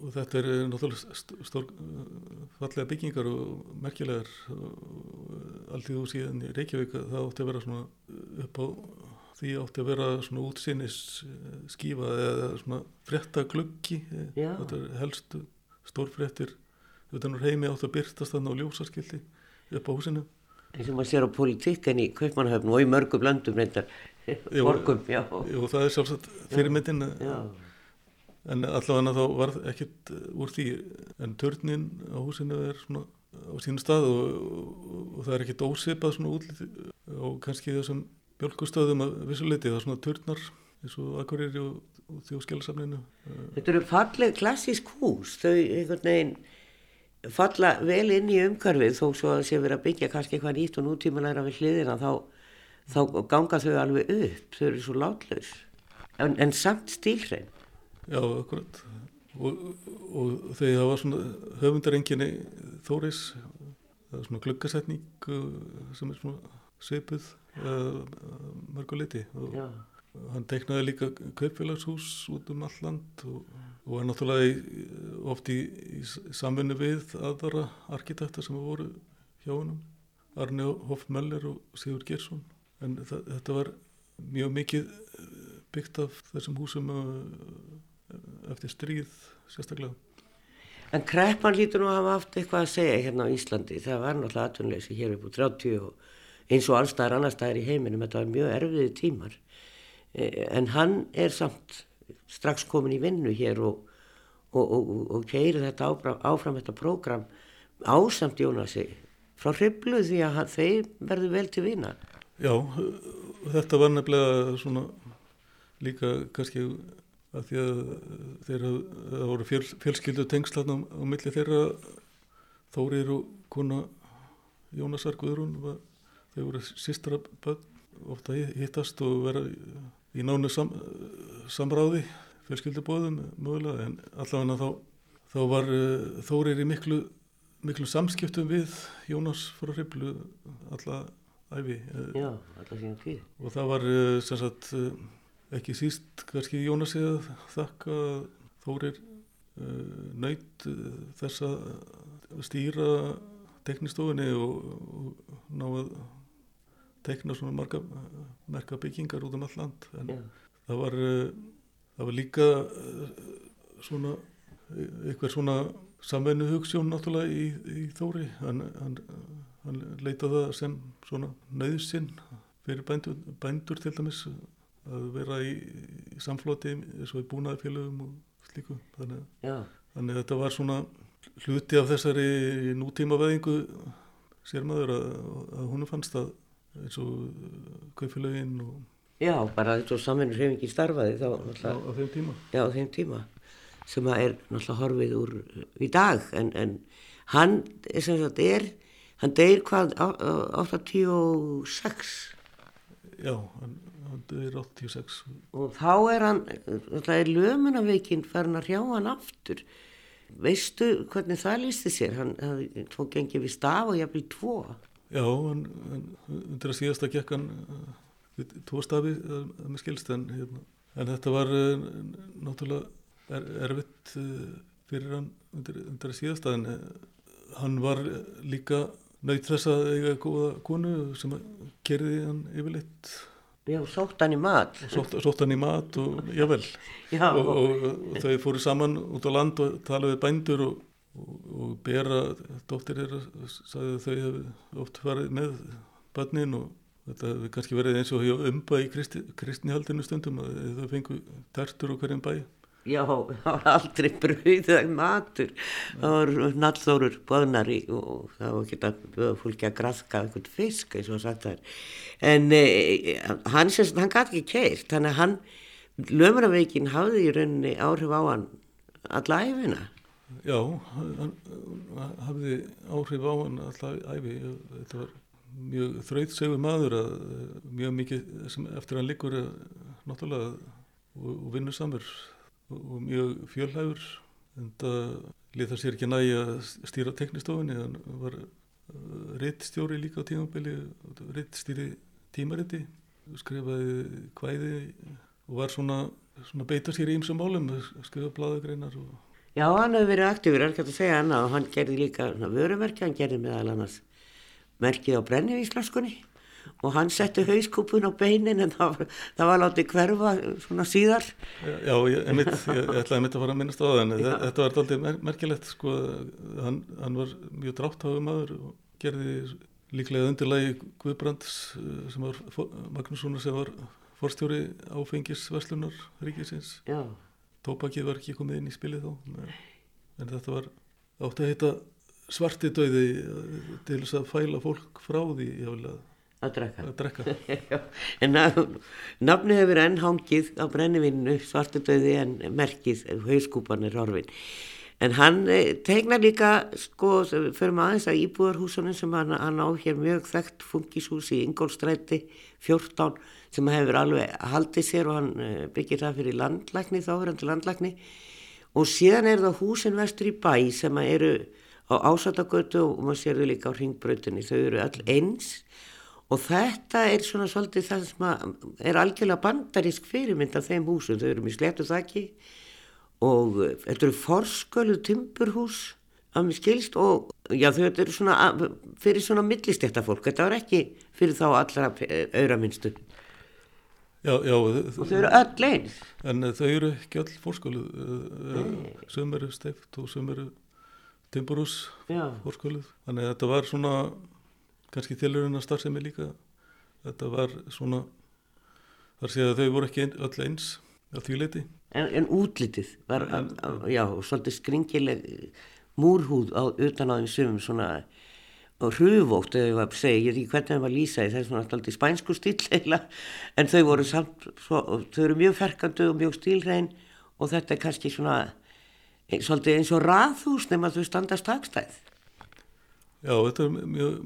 og þetta er náttúrulega stór fallega byggingar og merkilegar alltíð úr síðan í Reykjavík það átti að vera svona upp á því átti að vera svona útsinnis skífa eða svona fretta glöggi þetta er helst stórfrettir utan úr heimi átti að byrtast þannig á ljósaskildi upp á húsinu. Eins og maður sér á politíkan í Kaupmannhöfn og í mörgum landum reyndar. Borgum, já. og það er sjálfsagt fyrirmyndin já en allavega þá var ekkert úr því en törnin á húsinu er svona á sínu stað og, og, og það er ekkert ósipað svona útliti og kannski þessum bjölkustöðum að vissuleiti það er svona törnar eins og Akureyri og, og þjóðskjálasamninu Þetta eru falleg klassísk hús. Þau einhvern veginn falla vel inn í umkarfið þó svo að sé verið að byggja kannski eitthvað nýtt og nútímalæra við hliðina þá, þá ganga þau alveg upp. Þau eru svo látlaus. En, en samt stílrein Já, akkurat. Og, og þegar það var svona höfundarenginni Þóris það er svona gluggasetning sem er svona seipuð mörguleiti og Já. hann teiknaði líka kaupfélagshús út um all land og, og er náttúrulega oft í, í samfunni við aðvara arkitekta sem voru hjá hennum Arne Hoffmöller og Sigur Gersson en þetta var mjög mikið byggt af þessum húsum eftir stríð sérstaklega. En kreppan lítur nú að hafa haft eitthvað að segja hérna á Íslandi. Það var náttúrulega aðtunleysi hér upp úr 30 og eins og allstaðar annar staðar í heiminum. Þetta var mjög erfiði tímar. En hann er samt strax komin í vinnu hér og, og, og, og keiri þetta áfram, áfram þetta prógram ásamt Jónasi frá hriblu því að þeir verður vel til vina. Já, þetta var nefnilega svona líka kannski að því að þeirra, það voru fjöl, fjölskyldu tengslan á, á milli þeirra. Þórir og kona Jónasar Guðrún var, þeir voru sístra bönn ofta hittast og vera í nánu sam, samráði fjölskyldubóðum mögulega. En allavega þá, þá var uh, Þórir í miklu, miklu samskiptum við Jónas frá Hriblu alla æfi Já, alla síðan tíð. og það var sem sagt ekki síst kannski Jónas eða þakka Þórir uh, nöyt uh, þess að stýra teknistofinni og, og ná að tekna svona marga merka byggingar út um all land. En yeah. það var uh, það var líka svona eitthvað svona samveinu hugssjón náttúrulega í, í Þóri. Hann, hann, hann leitaði það sem svona nöðsinn fyrir bændur, bændur til dæmis að vera í, í samfloti eins og í búnaðarfélögum og slíku. Þannig, þannig að þetta var svona hluti af þessari nútíma veðingu sér maður að, að húnu fannst að eins og kaupfélögin og Já, bara þetta og hefur ekki starfaði þá á, á þeim tíma. Já, á þeim tíma sem að er náttúrulega horfið úr í dag. En, en hann sem sagt er hann deyr hvað 86 Já, hann það 86 og þá er hann það er lömunaveikinn farin að hrjá hann aftur. Veistu hvernig það lísti sér? Hann tók gengið við staf og hafði tvo. Já, hann, undir að síðasta gekk hann við tvo stafi að með skilst en, hérna, en þetta var uh, náttúrulega er, erfitt fyrir hann undir, undir að síðasta en hann var líka nöyt þess að eiga góða konu sem kerði hann yfirleitt Já, sótt hann í mat. Sótt, sótt hann í mat og jável. Já. Og, og, og þau fóru saman út á land og talaði bændur og, og Bera, dóttir sagði að þau hefði oft farið með bönnin og þetta hefði kannski verið eins og umba í kristi, kristnihaldinu stundum að þau fengu tertur og hverjum bæ. Já, það var aldrei brauð eða matur. Það var nallþórur boðnari og það var ekki að fólki að graska einhvern fisk eins og sagt það er. En eh, hann, sagt, hann gæti ekki keirt, þannig að hann, lömuraveikin hafði í rauninni áhrif á hann alla æfina. Já, hann hann hafði áhrif á hann alltaf æfi. Þetta var mjög þrautsegu maður að mjög mikið sem eftir hann liggur er náttúrulega og, og vinnur samur og, mjög fjölhæfur en það leta sér ekki nægi að stýra teknistofinni, hann var uh, rittstjóri líka á tímabili, rittstýri tímariti, skrifaði kvæði og var svona, svona beita sér í ymsum málum, skrifa bladagreinar og Já, hann hefur verið aktífur, er ekki að segja annað og hann gerði líka vörumerki, hann gerði meðal annars merkið á brennivíslaskunni og hann setti hauskúpun á beinin en það það var látið hverfa svona síðar. Já, ég, ég, mitt, ég, ég ætlaði mitt að fara að minnast á það en Já. þetta var alltaf mer merkilegt sko, hann, hann var mjög dráttáðu maður og gerði líklega undirlægi Guðbrands eh, sem var Magnússonar sem var forstjóri áfengisverslunar ríkisins. Já. Tópakið var ekki komið inn í spilið þá en þetta var átt að heita svarti döiði til þess að fæla fólk frá því jáfnlega að drekka. Að drekka. en nafni hefur enn hangið á brennivinnu svartudauði en merkið hauskúpan er orfin. En hann tegnar líka, sko, fyrir maður aðeins að íbúðarhúsunum sem hann, hann á hér mjög þekkt funkishús í Ingólstræti 14 sem hefur alveg haldið sér og hann byggir það fyrir landlækni, þáverandi landlækni og síðan er það húsin vestur í bæ sem eru á ásatagötu og maður sér þau líka á ringbrautinni, þau eru all eins og þetta er svona svolítið það sem er algjörlega bandarísk fyrirmynd af þeim húsum, þau eru með sléttu þakki og þetta eru forsköluð timburhús að mér skilst og já þau eru svona fyrir svona millistekta fólk, þetta var ekki fyrir þá allra auðraminstu. Já, já. Og þau eru öll eins. En þau eru ekki öll fórsköluð, sem eru steift og sem eru timburhús fórsköluð, þannig að þetta var svona kannski tilurinn að starfsemi líka. Þetta var svona þar séð að þau voru ekki öll eins á því leiti En, en útlitið var, en, já, svolítið skringileg múrhúð á, utan á þeim sumum svona og hruvótt eða ég var að segja, ég veit ekki hvernig það var lýsaði það er svona alltaf spænsku stíl eila en þau voru samt, svo, þau eru mjög ferkandu og mjög stílrein og þetta er kannski svona svolítið eins og raðhús nema þau standast takstæð Já, þetta er mjög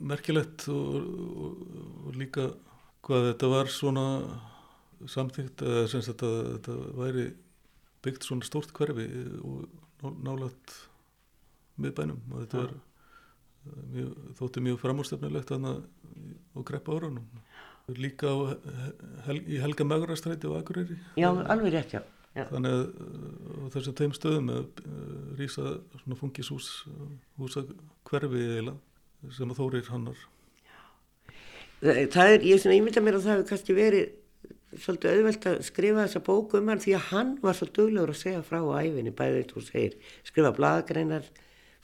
merkilegt og, og, og líka hvað þetta var svona eða sem þetta, þetta væri byggt svona stórt hverfi og nálat miðbænum. Og þetta var mjög, þótti mjög framúrstefnilegt á greppa árunum líka á, hel, í Helga Magrastræti og Akureyri. Já, alveg rétt, já. Þannig að á þessum tegum stöðum að rýsa svona fungishús húsa hverfi eiginlega sem að þórir hannar. Það er, ég, mynda mér að það hefur kannski verið svolítið auðvelt að skrifa þessa bóku um hann því að hann var svo duglegur að segja frá æfinni, bæðið þú segir skrifa bladagreinar,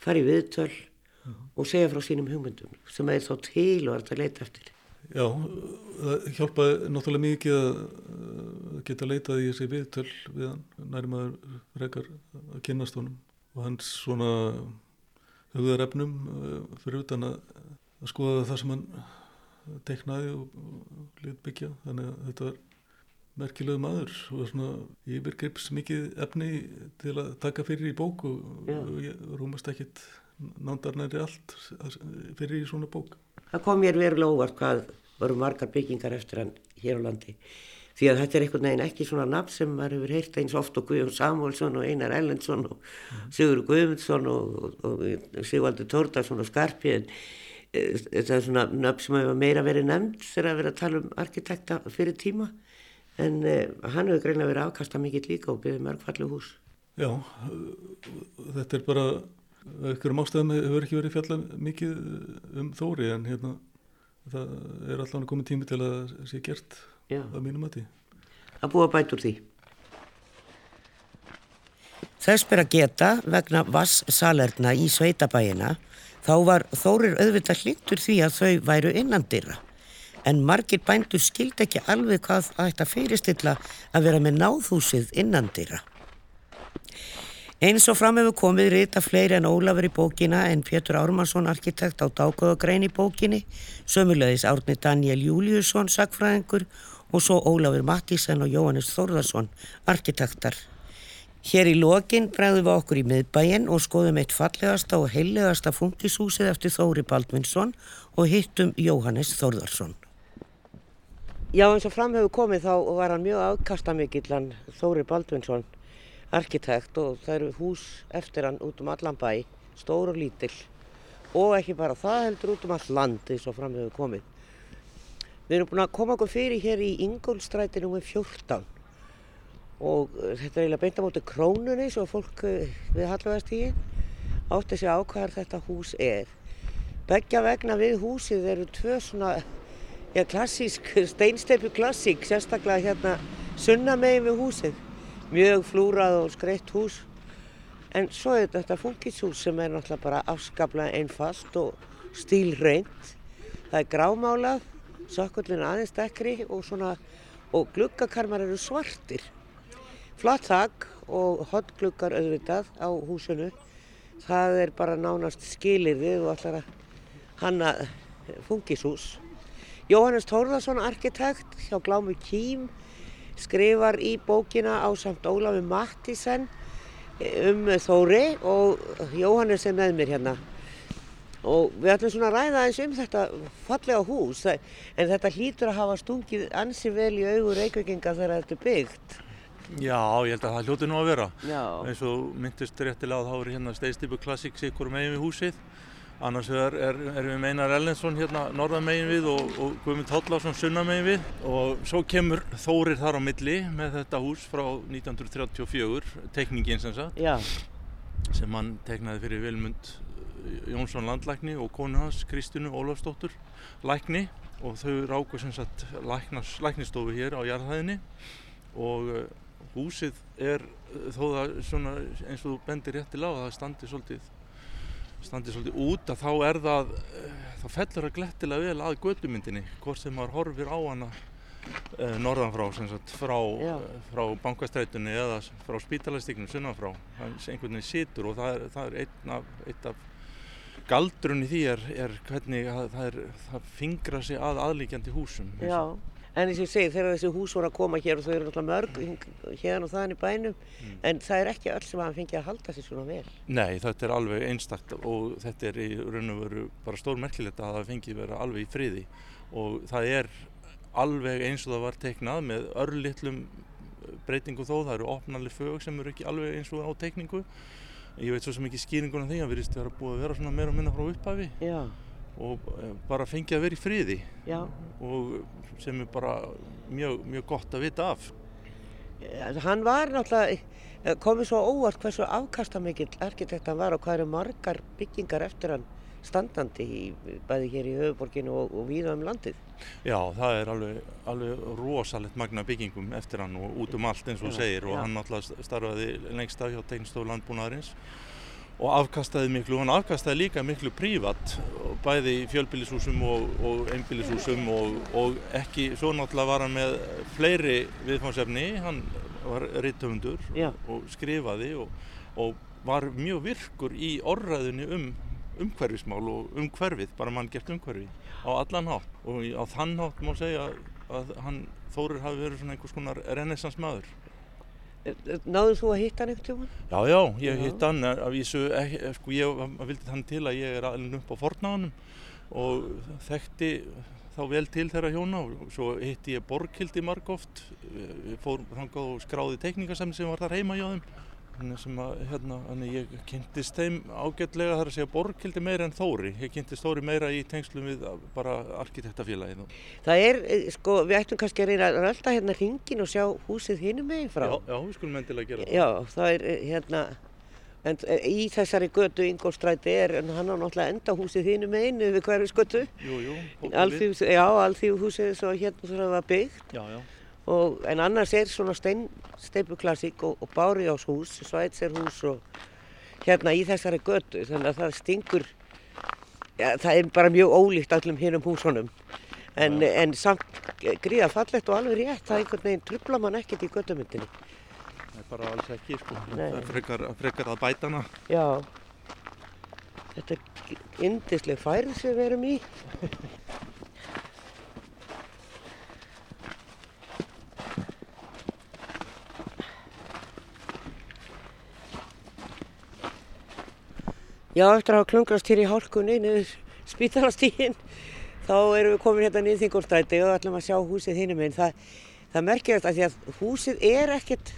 fara í viðtöl -huh. og segja frá sínum hugmyndum sem er þá til og er þetta að leita eftir. Já, það hjálpaði náttúrulega mikið að geta leitað í þessi viðtöl við hann, nærmaður rekar að kynast honum. Og hans svona hugðarefnum fyrir utan að, að skoða það sem hann teiknaði og, og lit byggja. Þannig að þetta var merkilegu maður og svona yfirgrips mikið efni til að taka fyrir í bók og, og ég rúmast ekkit nándarnæri allt fyrir í svona bók. Það kom mér verulega óvart hvað voru margar byggingar eftir hann hér á landi því að þetta er einhvern veginn ekki svona nafn sem maður hefur heyrt eins oft og Guðjón Samuelsson og Einar Ellensson og. Sigur Guðmundsson og, og, og Sigvaldur Tórdarsson og Skarpi en þetta er svona nöfn sem hefur meira verið nefnd þegar að vera að tala um arkitekta fyrir tíma en uh, hann hefur greinlega verið afkasta mikill líka og byggðið mörg fallu hús Já, þetta er bara einhverjum ástæðum hefur ekki verið fjallað mikið um Þóri en hérna það er allavega komið tími til að það sé gert. Að mínum mati. að búa bætur því. Þess ber að geta vegna vass salerna í sveitabæina þá var Þórir auðvitað hlýttur því að þau væru innandira. En margir bændur skild ekki alveg hvað að fyrirstilla að vera með náðhúsið innandira. Eins og fram hefur komið rita fleiri en Ólafur í bókina en Pétur Ármansson arkitekt á Dágóðagrein í bókinni, sömulegis Árni Daniel Júliusson sagfræðingur og svo Ólafur Mattísen og Jóhannes Þórðarsson arkitektar. Hér í lokin bregðum við okkur í miðbæin og skoðum eitt fallegasta og heiligasta funkishúsið eftir Þóri Baldvinsson og hittum Jóhannes Þórðarsson. Já eins og fram hefur komið þá var hann mjög afkastamikillan Þóri Baldvinsson arkitekt og það eru hús eftir hann út um allan bæ, stór og lítill og ekki bara það heldur út um all land eins og fram hefur komið. Við erum búin að koma okkur fyrir hér í Ingólstræti nr. 14 og uh, þetta er eiginlega beint á móti krónunni svo fólk uh, við Hallvæðastígi átti sig á hvað þetta hús er. Beggja vegna við húsið eru tvö svona ja, klassísk, steinsteipu klassík, sérstaklega hérna sunnamegin við húsið. Mjög flúrað og skreitt hús. En svo er þetta funkishús sem er náttúrulega bara afskaplega einfalt og stílreint. Það er grámálað, sökkullin aðeins dekkri og og gluggakarmar eru svartir. Flatt þakk og hotgluggar auðvitað á húsinu. Það er bara nánast skilirðið og allar að hanna funkishús. Jóhannes Tórðarsson, arkitekt hjá Glámu Kím, skrifar í bókina á samt Ólafi Mattísen um Þóri og Jóhannes er með mér hérna. Og við ætlum svona að ræða eins um þetta fallega hús, en þetta hlýtur að hafa stungið ansi vel í augur reykvikinga þegar þetta er byggt. Já, ég held að það hljóti nú að vera. Já. Eins og myndist réttilega að þá er hérna Steistipu Classic sikkur megin við húsið. Annars er, er, er við Meinar Ellensson hérna norðan megin við og, og Guðmund Hóllarsson sunnan megin við. Og svo kemur Þórir þar á milli með þetta hús frá 1934, teikningin sem sagt, Já, sem hann teiknaði fyrir Vilmund Jónsson landlækni og konu hans Kristinu Ólafsdóttur lækni. Og þau ráku sem sagt læknas, læknistofu hér á jarðhæðinni. Og uh, húsið er uh, þó það svona eins og þú bendir réttilega á að það standi svolítið standi svolítið út að þá er það uh, þá fellur það glettilega vel að gödumyndinni hvort sem maður horfir á hana uh, norðan frá sem sagt frá, frá bankastrætunni eða frá spítalastíknum sunnan frá. Það er einhvern veginn situr og það er, það er einn af, einn af galdrun í því er, er hvernig að, það, er, það fingra sig að aðlíkjandi húsum já. En eins og ég segi, þegar þessi hús voru að koma hér og þau eru náttúrulega mörg hérna og í bænum, en það er ekki öll sem hafa fengið að halda sér svona vel. Nei, þetta er alveg einstakt og þetta er í raun og veru bara stór merkilegt að það fengi vera alveg í friði og það er alveg eins og það var teiknað með örlitlum breytingu þó, það eru opnarlega fög sem eru ekki alveg eins og á teikningu. Ég veit svo sem ekki skýringunum því að virðist vera búið að vera svona meira og minna frá upphafi Já, og eh, bara fengi að vera í friði já. og sem er bara mjög, mjög gott að vita af. Eh, Hann var náttúrulega, eh, komið svo óvart hversu afkastamikill arkitekt hann var og hvað eru margar byggingar eftir hann standandi í, bæði hér í höfuborginu og, og víða um landið. Já, það er alveg, alveg rosalegt magna byggingum eftir hann og út um allt eins og Já, segir og já. hann náttúrulega starfaði lengst af hjá Tegnstofu landbúnaðarins og afkastaði miklu, hann afkastaði líka miklu prívat bæði í fjölbýlishúsum og, og einbýlishúsum og, og ekki, svo náttúrulega var hann með fleiri viðfánsefni, hann var rithöfundur Já. og skrifaði og, og var mjög virkur í orðræðinu um umhverfismál og umhverfið, bara mann gert umhverfi á allan hátt og á þann hátt má segja að, að hann Þórir hafi verið svona einhvers konar renessans maður. Eh, eh, Náður þú að hitta hann einhvern tíma? Já, já, ég Já. hitt hann af vísu, ekki, sko ég vildi þann til að ég er alveg upp á fornáðunum og þekkti þá vel til þeirra hjóna og svo hitti ég Borghildi margóft, fór þangað og skráði teikningasamni sem var þar heima hjá þeim. Sem að, hérna, ég kynntist þeim ágætlega þar að segja Borghildi meira en Þóri. Ég kynntist Þóri meira í tengslum við bara arkitektafélagið. Það er, eh, sko, við ættum kannski að reyna að rölda hérna hringin og sjá húsið hinum meginn frá. Já, já, við skulum endilega gera það. Já, það er eh, hérna En eh, í þessari götu Ingolstræti er, en hann á náttúrulega endahúsið þínu meginu við hverju skötu. Jú, jú. Alþýðus, já, alþýðuhúsið svo hérna það var byggt. Já, já. Og, en annars er svona stein, steipuklassík og, og bárjáshús, svætserhús og hérna í þessari götu. Þannig að það stingur, ja, það er bara mjög ólíkt allum hinnum húsunum. En, en samt gríða fallegt og alveg rétt, það einhvern veginn trubla mann ekkert í götumyndinni. Það er bara alls ekki, sko. Nei. Það frekar, frekar að bæta hana. Já, þetta er yndisleg færð sem við erum í. Já, eftir að hafa klungrast hér í hálkunni niður spítalastíginn þá erum við komin hérna niður Þingolstræti og ætlum að sjá húsið hinum einn. Það, það merkir þetta því að húsið er ekkert,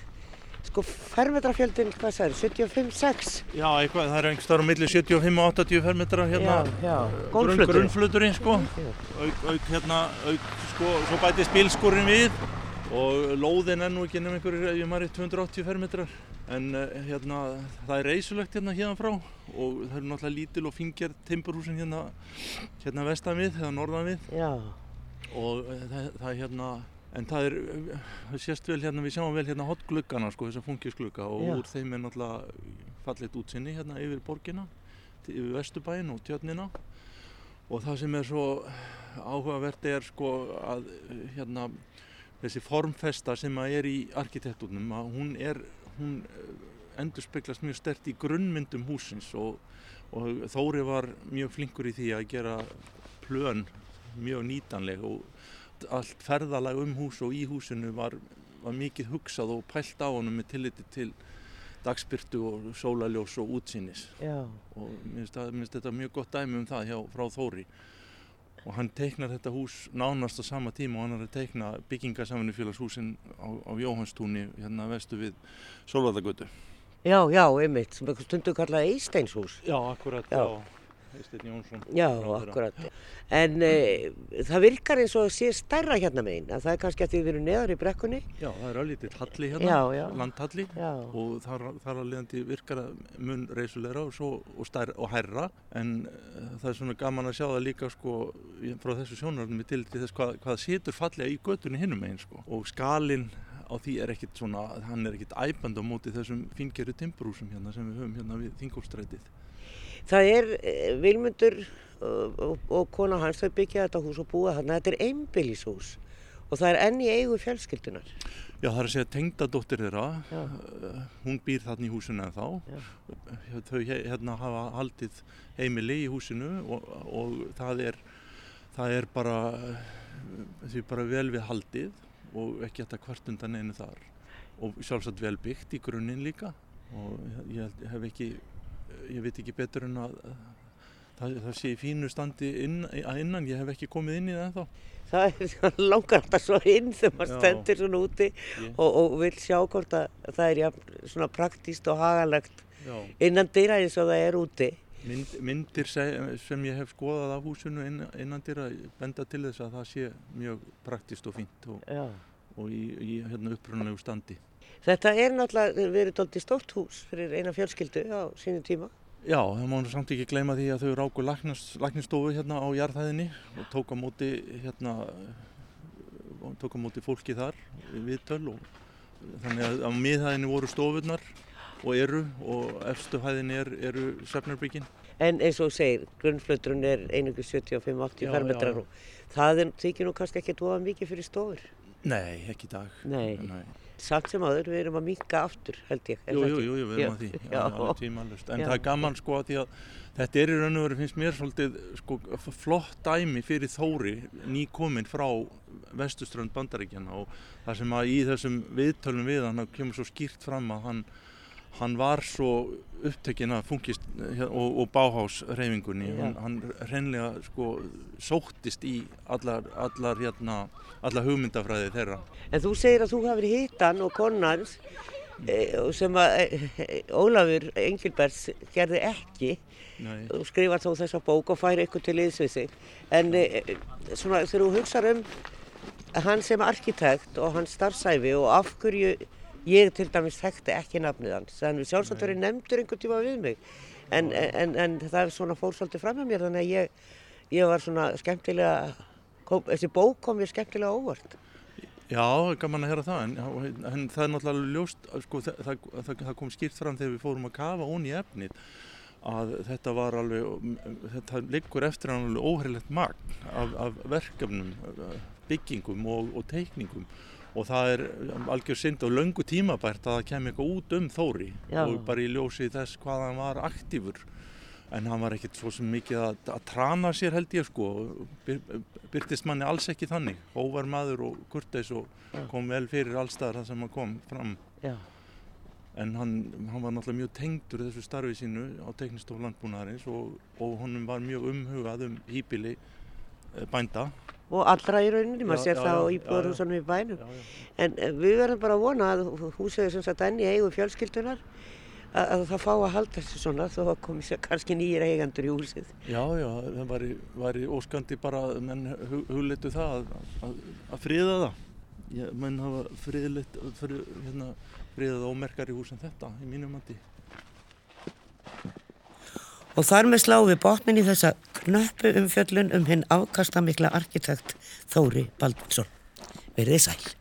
sko, fermetrafjöldin, hvað sagður, 75-6? Já, eitthvað, það er einhver starf á milli 75 og 80 fermetrar hérna. Já, já, Grunn, gólffluturinn. grunnfluturinn, sko. Auk, auk, hérna, auk, sko, svo bætist bílskurinn við og lóðin er nú ekki nefnum einhverjir, ef ég maður 280 fermetrar. En uh, hérna, það er reysulegt hérna hérna frá. Og það eru náttúrulega lítil og fingjar timburhúsin hérna, hérna vestan við eða norðan við. Já, og uh, það, það er hérna, en það er, það sést vel hérna, við sjáum vel hérna hotgluggana sko, þessar fungisglugga og Já. úr þeim er náttúrulega fallit útsinni hérna yfir borgina, yfir vesturbæinn og tjörnina. Og það sem er svo áhugavert er sko að hérna þessi formfesta sem að er í arkitektúrnum að hún er, hún endur speglast mjög stert í grunnmyndum húsins og, og Þóri var mjög flinkur í því að gera plön mjög nýtanleg og allt ferðalag um hús og í húsinu var, var mikið hugsað og pælt á honum með tilliti til dagspyrtu og sólaljós og útsýnis. Já, og finnst þetta mjög gott dæmi um það hjá, frá Þóri og hann teiknar þetta hús nánast á sama tíma og hann er að teikna byggingasamvinnufélagshúsin á, á Jóhannstúni hérna vestu við Sólvallagötu já, já, einmitt, sem eitthvað stundu kallað Eisteinshús. Já, akkurat, Já. Eysteinn Jónsson Já, akkurat. En e, það virkar eins og sé stærra hérna megin, að það er kannski að því við erum neðar í brekkunni. Já, það er öllítið halli hérna, Já, já. landhalli Já, og þar, þar að leiðandi virkar það mun reysulegra og, svo, og, stær, og hærra en uh, það er svona gaman að sjá það líka sko, í- frá þessu sjónarnum til þess hvað, hvað situr fallega í götunni hinnum einn sko. og skalinn á því er ekkit svona, hann er ekkit æpand á móti þessum fingeru timbrúsum hérna sem við höfum hérna við Þingólstrætið. Það er e, Vilmundur og, og, kona hans, þau byggja þetta hús og búa þarna, þetta er einbýlishús og það er enn í eigu fjölskyldunar. Já, það er að segja tengdadóttir þeirra, Já. uh, hún býr þarna í húsinu en þá. Já. Þau he- hérna hafa haldið heimili í húsinu og, og það, er, það er bara, bara vel við haldið og ekki þetta hvart undan einu þar. Og sjálfsagt vel byggt í grunninn líka og ég, ég hef ekki, ég veit ekki betur en að það, það sé í fínu standi inn, að innan, ég hef ekki komið inn í það ennþá. Það er langar alltaf svo inn þegar maður stendur svona úti Ég- og, og vil sjá hvort að það er jafn, svona praktíst og hagalegt Já. innan dyra eins og það er úti. Mynd, myndir se- sem ég hef skoðað af húsinu inn, innan dyra benda til þess að það sé mjög praktist og fínt og, og í, í hérna upprunalegu standi. Þetta er náttúrulega verið doldið stórt hús fyrir eina fjölskyldu á sínum tíma. Já, það má nú samt ekki gleyma því að þau ráku læknistofu hérna á jarðhæðinni og tók á móti hérna tók á móti fólki þar við töl og þannig að á miðhæðinni voru stofurnar og eru og efstu hæðinni er, eru svefnarbyggin. En eins og segir, grunnfluturinn er einungur 75-80 Já, fermetrar já. og það er, þykir nú kannski ekki dóða mikið fyrir stofur. Nei, ekki í dag. Nei. Nei. Samt sem aður, við erum að minka aftur, held ég. er Jú, jú, við erum að því, Já. já, tímalust. En Já. það er gaman sko að því að þetta er í raun og veru, finnst mér svolítið sko, flott dæmi fyrir Þóri nýkominn frá vestuströnd bandaríkjana og það sem að í þessum viðtölum við hann kemur svo skýrt fram að hann, hann var svo upptekinn að fungist hér- og, og báhás reyfingunni, Já. hann, hann hreinlega sko sóttist í allar, allar, hérna, allar hugmyndafræði þeirra. En þú segir að þú hafið hittan og konans e, sem að e, Ólafur Engilberts gerði ekki Nei. og skrifar þó þessa bók og fær eitthvað til sig. En svona þegar þú hugsar um hann sem arkitekt og hans starfsæfi og af hverju ég til dæmis þekkti ekki nafnið hans þannig sjálfsagt verið nefndur einhvern tíma við mig. En, en, en það fór svolítið fram með mér þannig að ég, ég var svona skemmtilega kom, þessi bók kom mér skemmtilega óvart. Já, gaman að heyra það, en, en það er náttúrulega ljóst, sko, það, það, það kom skýrt fram þegar við fórum að kafa ón í efnið að þetta var alveg, þetta liggur eftir hann alveg óherilegt magn af, af verkefnum, byggingum og, og teikningum og það er algjör synd og löngu tímabært að það kem eitthvað út um Þóri. Já. og bara í ljósi þess hvað hann var aktífur. En hann var ekkert svo mikið að, að trana sér held ég sko. Byr, byrtist manni alls ekki þannig. Óvar maður og kurteis og kom vel fyrir allstaðar það sem hann kom fram. Já, en hann, hann var náttúrulega mjög tengdur þessu starfi sínu á teknistof landbúnaðarins og, og honum var mjög umhugað um hýpili eh, bænda og allra í rauninni, maður sér það á íbúðarhúsanum í bænum já, já. en eh, við verðum bara að vona að húsið er sem sagt enn í eigu fjölskyldunar að, að það fá að halda þessu svona þó að komi kannski nýjir eigandur í húsið Já, já, það væri, væri óskandi bara að menn hug, hugleitu það að, að, að friða það. Ég, menn hafa friðleitt, frið, hérna, friðað ómerkar í hús en þetta, í mínum mandi. Og þar með slá við botnin í þessa knöppu umfjöllun um hinn afkastamikla arkitekt Þóri Baldvinsson. Verðið sæl.